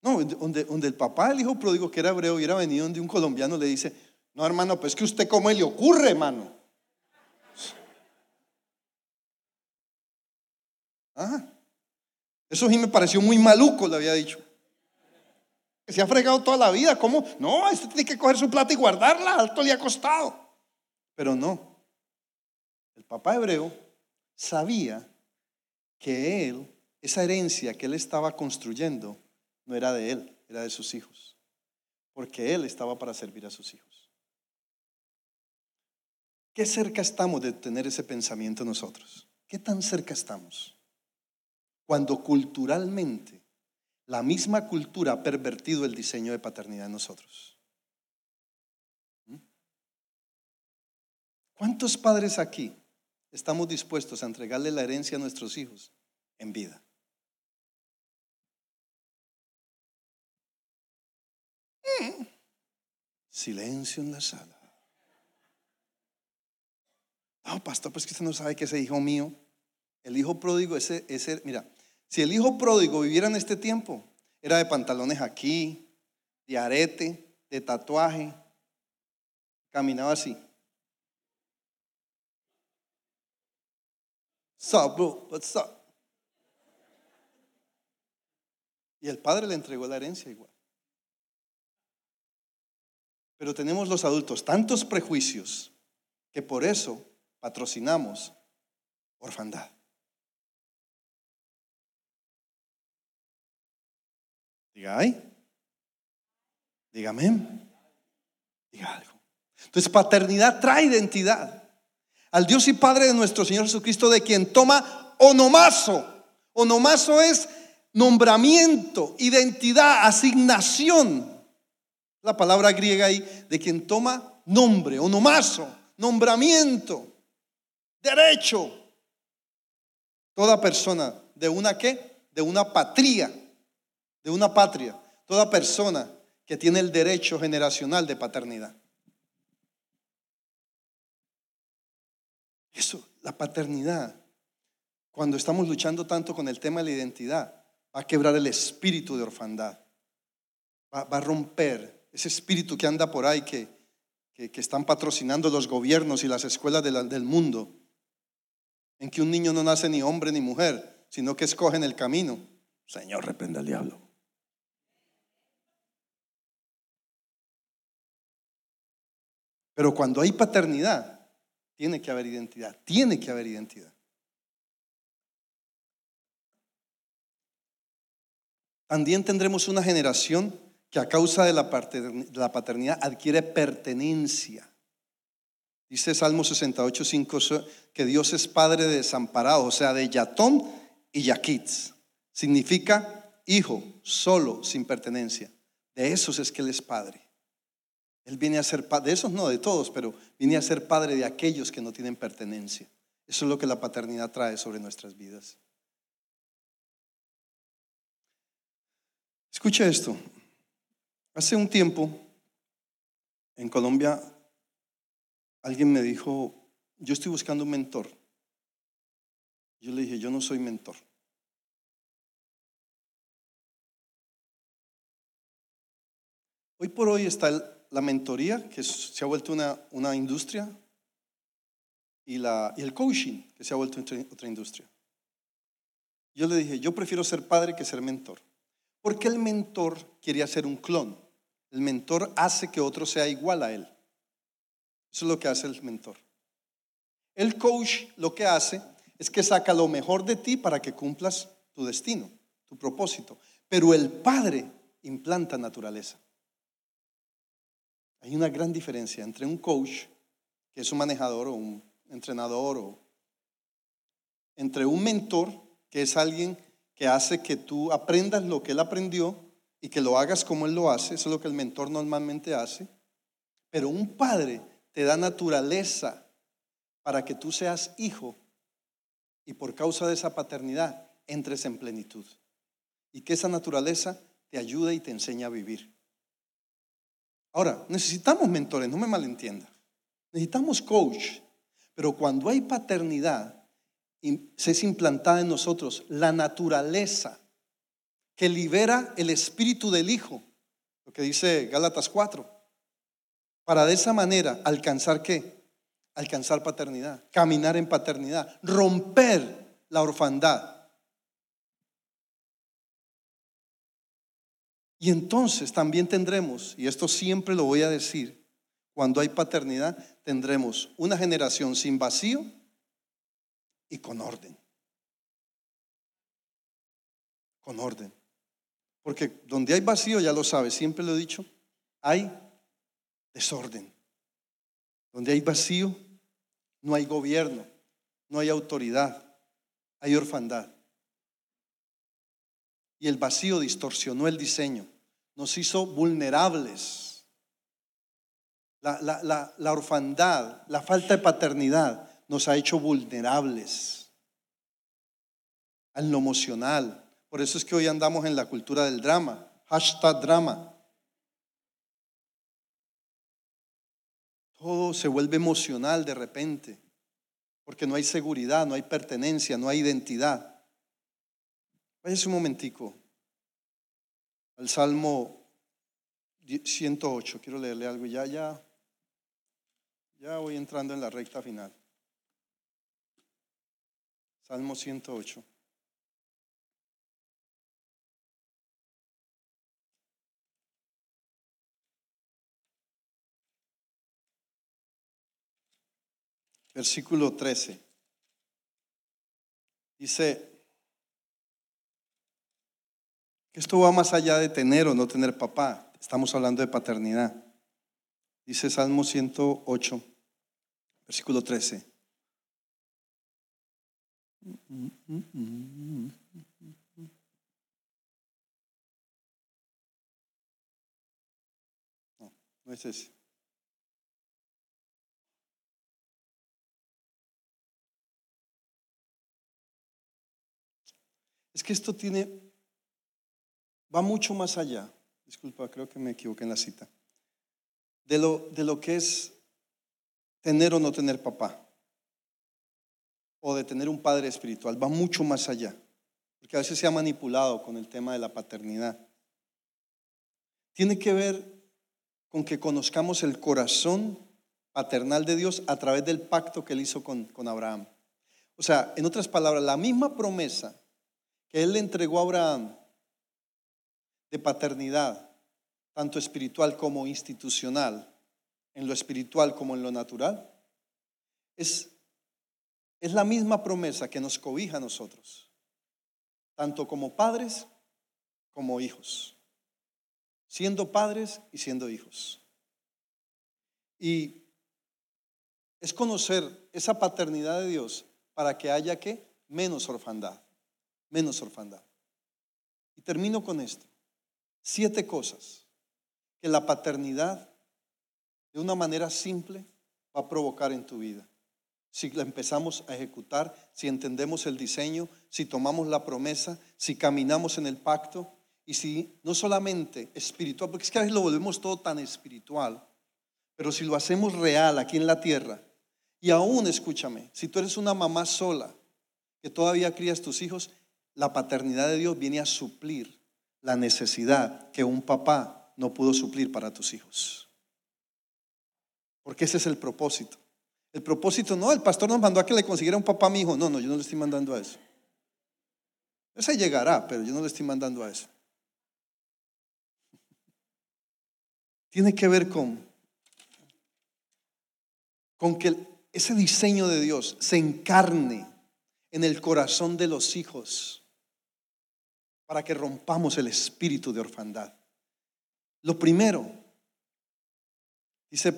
No, donde, donde el papá del hijo pródigo, que era hebreo, hubiera venido donde un colombiano le dice, no hermano, pues que usted cómo le ocurre, hermano. Ajá. Eso sí me pareció muy maluco, le había dicho. Se ha fregado toda la vida. ¿Cómo? No, este tiene que coger su plata y guardarla. Alto le ha costado. Pero no. El papá hebreo sabía que él, esa herencia que él estaba construyendo, no era de él, era de sus hijos. Porque él estaba para servir a sus hijos. ¿Qué cerca estamos de tener ese pensamiento nosotros? ¿Qué tan cerca estamos? Cuando culturalmente la misma cultura ha pervertido el diseño de paternidad en nosotros. ¿Mm? ¿Cuántos padres aquí estamos dispuestos a entregarle la herencia a nuestros hijos en vida? Silencio en la sala. No, pastor, pues que usted no sabe que ese hijo mío, el hijo pródigo, ese, ese, mira, si el hijo pródigo viviera en este tiempo, era de pantalones aquí, de arete, de tatuaje, caminaba así. Sup, bro, what's up? Y el padre le entregó la herencia igual. Pero tenemos los adultos tantos prejuicios que por eso patrocinamos orfandad. Diga, ay. Dígame. Diga algo. Entonces, paternidad trae identidad. Al Dios y Padre de nuestro Señor Jesucristo, de quien toma onomazo. Onomazo es nombramiento, identidad, asignación. La palabra griega ahí, de quien toma nombre, onomazo, nombramiento, derecho. Toda persona de una qué? De una patria de una patria, toda persona que tiene el derecho generacional de paternidad. Eso, la paternidad, cuando estamos luchando tanto con el tema de la identidad, va a quebrar el espíritu de orfandad, va, a romper ese espíritu que anda por ahí, que, que, están patrocinando los gobiernos y las escuelas del mundo, en que un niño no nace ni hombre ni mujer, sino que escogen el camino. Señor, reprenda al diablo. Pero cuando hay paternidad, tiene que haber identidad, tiene que haber identidad. También tendremos una generación que a causa de la paternidad adquiere pertenencia. Dice Salmo 68, 5 que Dios es padre de desamparados, o sea, de Yatón y Yaquitz. Significa hijo, solo, sin pertenencia. De esos es que Él es padre. Él viene a ser padre, de esos no, de todos, pero viene a ser padre de aquellos que no tienen pertenencia. Eso es lo que la paternidad trae sobre nuestras vidas. Escucha esto. Hace un tiempo, en Colombia, alguien me dijo, yo estoy buscando un mentor. Yo le dije, yo no soy mentor. Hoy por hoy está la mentoría, que se ha vuelto una, una industria, y, la, y el coaching, que se ha vuelto otra industria. Yo le dije, yo prefiero ser padre que ser mentor. Porque el mentor quería ser un clon. El mentor hace que otro sea igual a él. Eso es lo que hace el mentor. El coach lo que hace es que saca lo mejor de ti para que cumplas tu destino, tu propósito. Pero el padre implanta naturaleza. Hay una gran diferencia entre un coach, que es un manejador o un entrenador, o entre un mentor, que es alguien que hace que tú aprendas lo que él aprendió y que lo hagas como él lo hace, eso es lo que el mentor normalmente hace, pero un padre te da naturaleza para que tú seas hijo y por causa de esa paternidad entres en plenitud y que esa naturaleza te ayude y te enseñe a vivir. Ahora, necesitamos mentores, no me malentienda. Necesitamos coach, pero cuando hay paternidad, se es implantada en nosotros la naturaleza que libera el espíritu del Hijo, lo que dice Gálatas 4, para de esa manera alcanzar qué? Alcanzar paternidad, caminar en paternidad, romper la orfandad. Y entonces también tendremos, y esto siempre lo voy a decir, cuando hay paternidad, tendremos una generación sin vacío y con orden. Con orden. Porque donde hay vacío, ya lo sabes, siempre lo he dicho, hay desorden. Donde hay vacío, no hay gobierno, no hay autoridad, hay orfandad. Y el vacío distorsionó el diseño, nos hizo vulnerables. La, la, orfandad, la falta de paternidad nos ha hecho vulnerables en lo emocional. Por eso es que hoy andamos en la cultura del drama, hashtag drama. Todo se vuelve emocional de repente, porque no hay seguridad, no hay pertenencia, no hay identidad. Váyase un momentico al Salmo 108. Quiero leerle algo. Ya, ya, ya voy entrando en la recta final. Salmo 108. Versículo 13. Dice, esto va más allá de tener o no tener papá. Estamos hablando de paternidad. Dice Salmo 108, versículo 13. No, no es ese. Que esto tiene va mucho más allá. Disculpa, creo que me equivoqué en la cita. De lo, de lo que es tener o no tener papá. O de tener un padre espiritual. Va mucho más allá. Porque a veces se ha manipulado con el tema de la paternidad. Tiene que ver con que conozcamos el corazón paternal de Dios a través del pacto que él hizo con, con Abraham. O sea, en otras palabras, la misma promesa que él le entregó a Abraham de paternidad, tanto espiritual como institucional, en lo espiritual como en lo natural, es, es la misma promesa que nos cobija a nosotros, tanto como padres como hijos, siendo padres y siendo hijos. Y es conocer esa paternidad de Dios para que haya que menos orfandad, menos orfandad. Y termino con esto. Siete cosas que la paternidad de una manera simple va a provocar en tu vida. Si la empezamos a ejecutar, si entendemos el diseño, si tomamos la promesa, si caminamos en el pacto y si no solamente espiritual, porque es que a veces lo volvemos todo tan espiritual, pero si lo hacemos real aquí en la tierra, y aún escúchame, si tú eres una mamá sola que todavía crías tus hijos, la paternidad de Dios viene a suplir la necesidad que un papá no pudo suplir para tus hijos. Porque ese es el propósito. El propósito no, el pastor nos mandó a que le consiguiera un papá a mi hijo. No, no, yo no le estoy mandando a eso. Ese llegará, pero yo no le estoy mandando a eso. [laughs] Tiene que ver con, con que ese diseño de Dios se encarne en el corazón de los hijos para que rompamos el espíritu de orfandad. Lo primero, dice,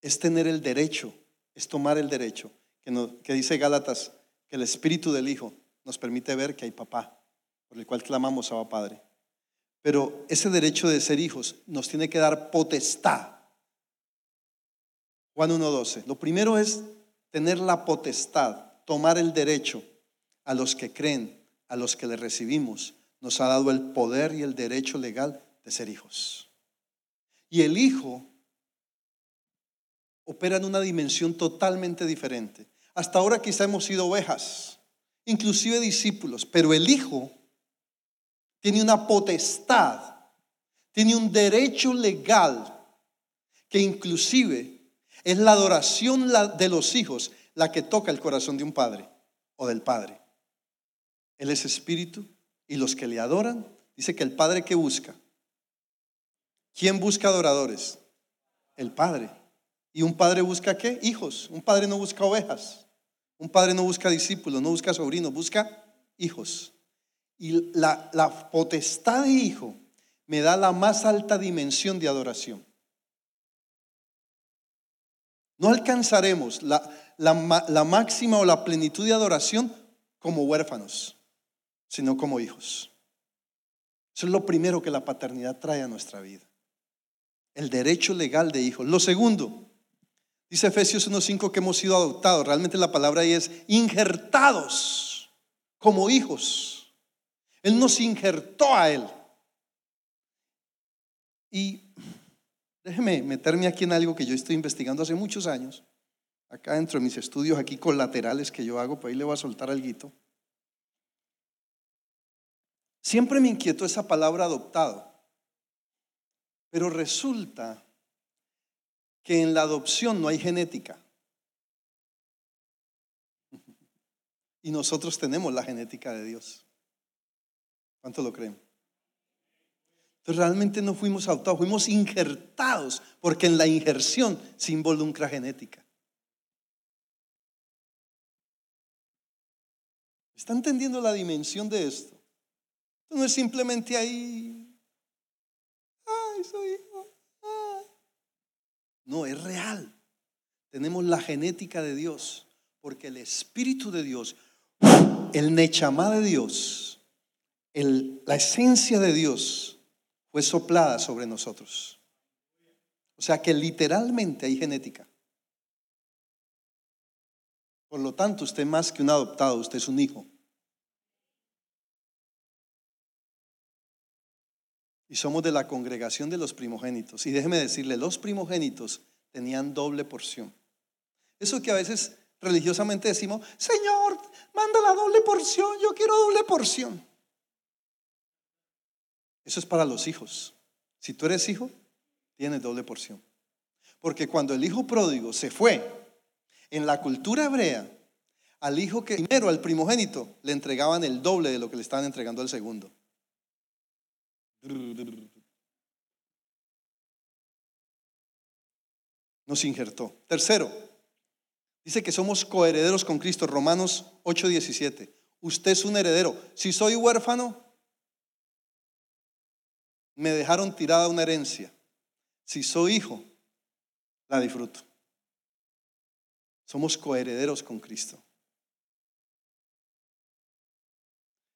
es tener el derecho, es tomar el derecho, que, dice Gálatas, que el espíritu del Hijo nos permite ver que hay papá, por el cual clamamos a Padre. Pero ese derecho de ser hijos nos tiene que dar potestad. Juan 1.12. Lo primero es tener la potestad, tomar el derecho a los que creen a los que le recibimos, nos ha dado el poder y el derecho legal de ser hijos. y el Hijo opera en una dimensión totalmente diferente. Hasta ahora quizá hemos sido ovejas, inclusive discípulos, pero el Hijo tiene una potestad, tiene un derecho legal que inclusive es la adoración de los hijos la que toca el corazón de un padre o del padre. Él es espíritu y los que le adoran, dice que el padre que busca. ¿Quién busca adoradores? El padre. ¿Y un padre busca qué? Hijos. Un padre no busca ovejas. Un padre no busca discípulos, no busca sobrinos, busca hijos. Y la, la potestad de hijo me da la más alta dimensión de adoración. No alcanzaremos la, la, máxima o la plenitud de adoración como huérfanos, sino como hijos. Eso es lo primero que la paternidad trae a nuestra vida. El derecho legal de hijos. Lo segundo, dice Efesios 1.5 que hemos sido adoptados. Realmente la palabra ahí es injertados como hijos. Él nos injertó a Él. Y déjeme meterme aquí en algo que yo estoy investigando hace muchos años acá dentro de mis estudios aquí colaterales que yo hago, pues ahí le voy a soltar algo. Siempre me inquietó esa palabra adoptado. Pero resulta que en la adopción no hay genética. Y nosotros tenemos la genética de Dios. ¿Cuánto lo creen? Entonces realmente no fuimos adoptados, fuimos injertados, porque en la injerción se involucra genética. ¿Está entendiendo la dimensión de esto? No es simplemente ahí, soy hijo. Ah". No, es real. Tenemos la genética de Dios, porque el Espíritu de Dios, el Nechamá de Dios, la esencia de Dios fue soplada sobre nosotros. O sea que literalmente hay genética. Por lo tanto, usted más que un adoptado, usted es un hijo. Y somos de la congregación de los primogénitos. Y déjeme decirle, los primogénitos tenían doble porción. Eso que a veces religiosamente decimos, Señor, manda la doble porción, yo quiero doble porción. Eso es para los hijos. Si tú eres hijo, tienes doble porción. Porque cuando el hijo pródigo se fue, en la cultura hebrea, al hijo que primero, al primogénito, le entregaban el doble de lo que le estaban entregando al segundo. Nos injertó. Tercero, dice que somos coherederos con Cristo. Romanos 8:17. Usted es un heredero. Si soy huérfano, me dejaron tirada una herencia. Si soy hijo, la disfruto. Somos coherederos con Cristo.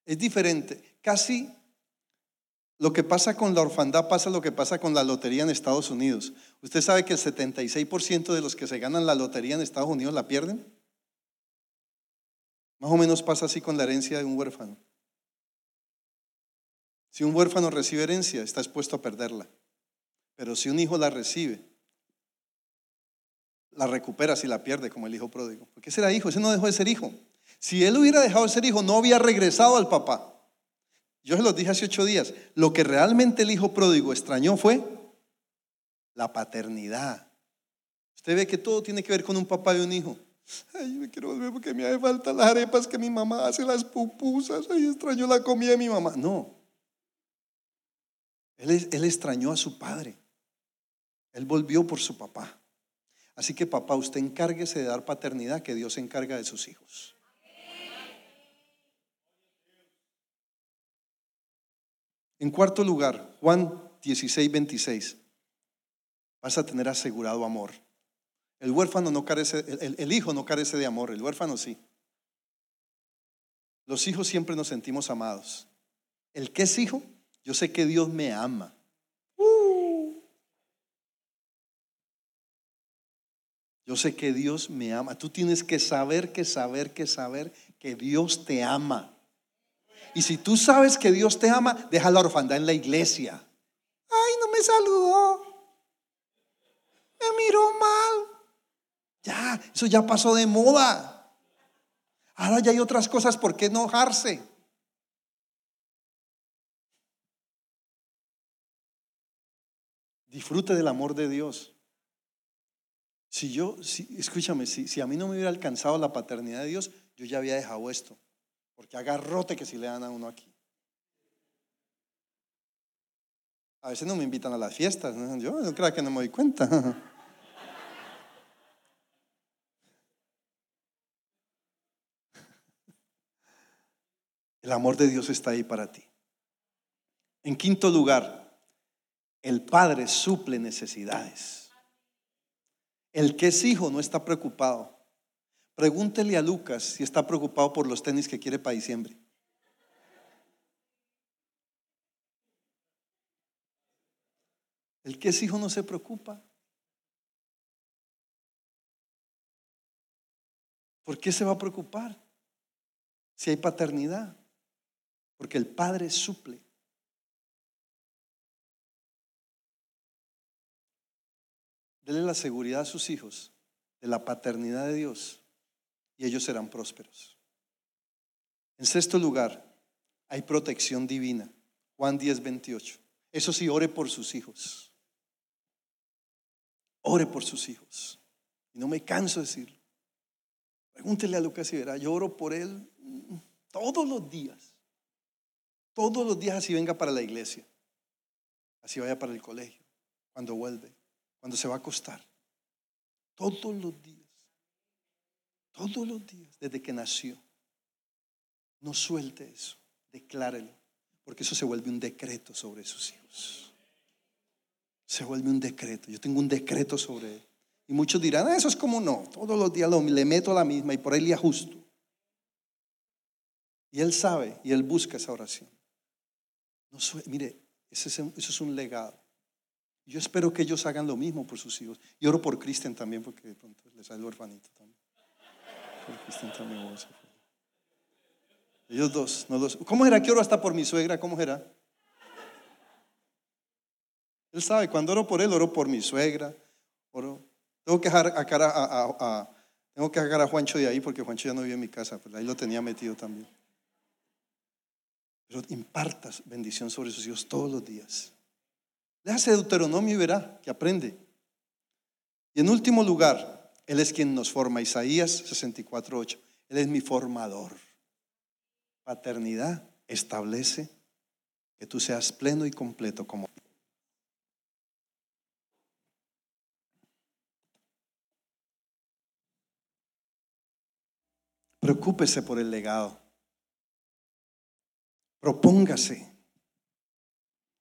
Es diferente. Casi lo que pasa con la orfandad pasa lo que pasa con la lotería en Estados Unidos. ¿Usted sabe que el 76% de los que se ganan la lotería en Estados Unidos la pierden? Más o menos pasa así con la herencia de un huérfano. Si un huérfano recibe herencia, está expuesto a perderla. Pero si un hijo la recibe, la recupera si la pierde, como el hijo pródigo. Porque ese era hijo, ese no dejó de ser hijo. Si él hubiera dejado de ser hijo, no había regresado al papá. Yo se los dije hace ocho días, lo que realmente el hijo pródigo extrañó fue la paternidad. Usted ve que todo tiene que ver con un papá y un hijo. Ay, me quiero volver porque me hace falta las arepas que mi mamá hace, las pupusas. Ay, extraño la comida de mi mamá. No. Él, él extrañó a su padre. Él volvió por su papá. Así que papá, usted encárguese de dar paternidad, que Dios se encarga de sus hijos. En cuarto lugar, Juan 16, 26. Vas a tener asegurado amor. El huérfano no carece, el, hijo no carece de amor, el huérfano sí. Los hijos siempre nos sentimos amados. El que es hijo, yo sé que Dios me ama. Yo sé que Dios me ama. Tú tienes que saber, que saber, que saber que Dios te ama. Y si tú sabes que Dios te ama, deja la orfandad en la iglesia. Ay, no me saludó. me miró mal. Ya, eso ya pasó de moda. Ahora ya hay otras cosas por qué enojarse. Disfrute del amor de Dios. Si yo, si, escúchame, si, si a mí no me hubiera alcanzado la paternidad de Dios, yo ya había dejado esto. Porque agarrote que si le dan a uno aquí. A veces no me invitan a las fiestas. Yo no creo que no me doy cuenta. El amor de Dios está ahí para ti. En quinto lugar, el padre suple necesidades. El que es hijo no está preocupado. Pregúntele a Lucas si está preocupado por los tenis que quiere para diciembre. El que es hijo no se preocupa. ¿Por qué se va a preocupar si hay paternidad? Porque el padre suple. Dele la seguridad a sus hijos de la paternidad de Dios y ellos serán prósperos. En sexto lugar, hay protección divina. Juan 10, 28. Eso sí, ore por sus hijos. Ore por sus hijos. Y no me canso de decirlo. Pregúntele a Lucas y verá, yo oro por él todos los días. Todos los días así venga para la iglesia. Así vaya para el colegio. Cuando vuelve cuando se va a acostar. Todos los días. Todos los días, desde que nació. No suelte eso, declárelo, porque eso se vuelve un decreto sobre sus hijos. Se vuelve un decreto. Yo tengo un decreto sobre él. Y muchos dirán, ah, eso es como no. Todos los días le meto la misma y por él le ajusto. Y él sabe y él busca esa oración. No mire, eso es un legado. Yo espero que ellos hagan lo mismo por sus hijos. Y oro por Cristian también, porque de pronto les sale el orfanito también. Por Cristian también Ellos dos, no dos. ¿Cómo era que oro hasta por mi suegra? ¿Cómo era? Él sabe, cuando oro por él, oro por mi suegra. Oro. Tengo que dejar a, Juancho de ahí porque Juancho ya no vive en mi casa, pero ahí lo tenía metido también. Pero impartas bendición sobre sus hijos todos los días. Déjase Deuteronomio y verá que aprende. Y en último lugar, Él es quien nos forma. Isaías 64.8. Él es mi formador. Paternidad establece que tú seas pleno y completo como Preocúpese por el legado. Propóngase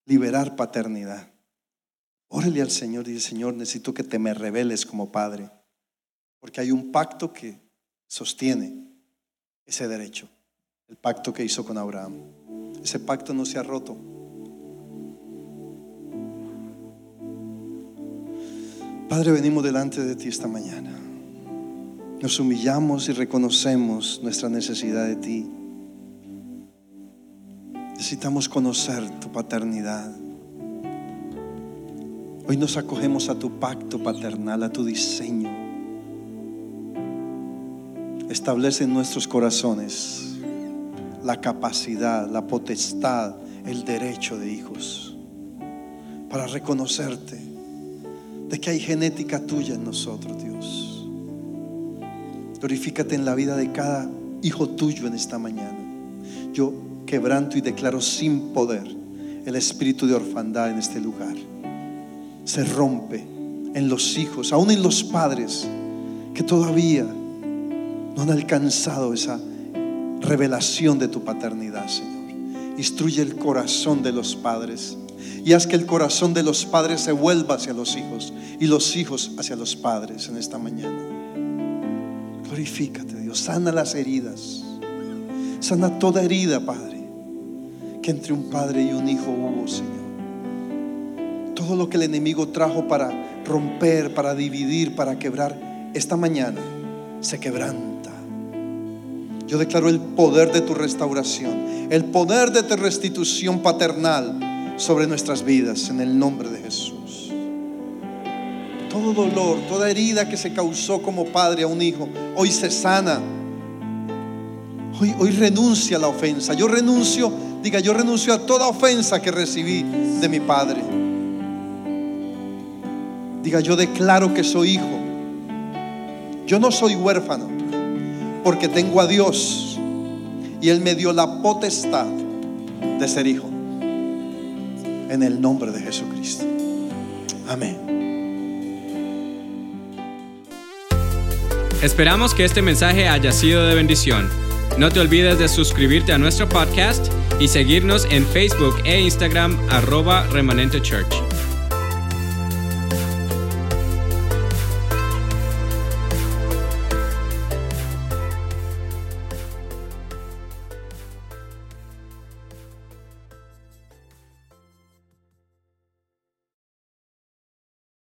liberar paternidad. Órale al Señor y dice, Señor, necesito que te me reveles como Padre, porque hay un pacto que sostiene ese derecho, el pacto que hizo con Abraham. Ese pacto no se ha roto. Padre, venimos delante de ti esta mañana. Nos humillamos y reconocemos nuestra necesidad de ti. Necesitamos conocer tu paternidad. Hoy nos acogemos a tu pacto paternal, a tu diseño. Establece en nuestros corazones la capacidad, la potestad, el derecho de hijos para reconocerte de que hay genética tuya en nosotros, Dios. Glorifícate en la vida de cada hijo tuyo en esta mañana. Yo quebranto y declaro sin poder el espíritu de orfandad en este lugar se rompe en los hijos, aún en los padres que todavía no han alcanzado esa revelación de tu paternidad, Señor. Instruye el corazón de los padres y haz que el corazón de los padres se vuelva hacia los hijos y los hijos hacia los padres en esta mañana. Glorifícate, Dios. Sana las heridas. Sana toda herida, Padre, que entre un padre y un hijo hubo, Señor todo lo que el enemigo trajo para romper, para dividir, para quebrar, esta mañana se quebranta. Yo declaro el poder de tu restauración, el poder de tu restitución paternal sobre nuestras vidas en el nombre de Jesús. Todo dolor, toda herida que se causó como padre a un hijo, hoy se sana. Hoy, hoy renuncia a la ofensa. Yo renuncio, diga, yo renuncio a toda ofensa que recibí de mi padre. Diga, yo declaro que soy hijo. Yo no soy huérfano, porque tengo a Dios y Él me dio la potestad de ser hijo. En el nombre de Jesucristo. Amén. Esperamos que este mensaje haya sido de bendición. No te olvides de suscribirte a nuestro podcast y seguirnos en Facebook e Instagram arroba remanente church.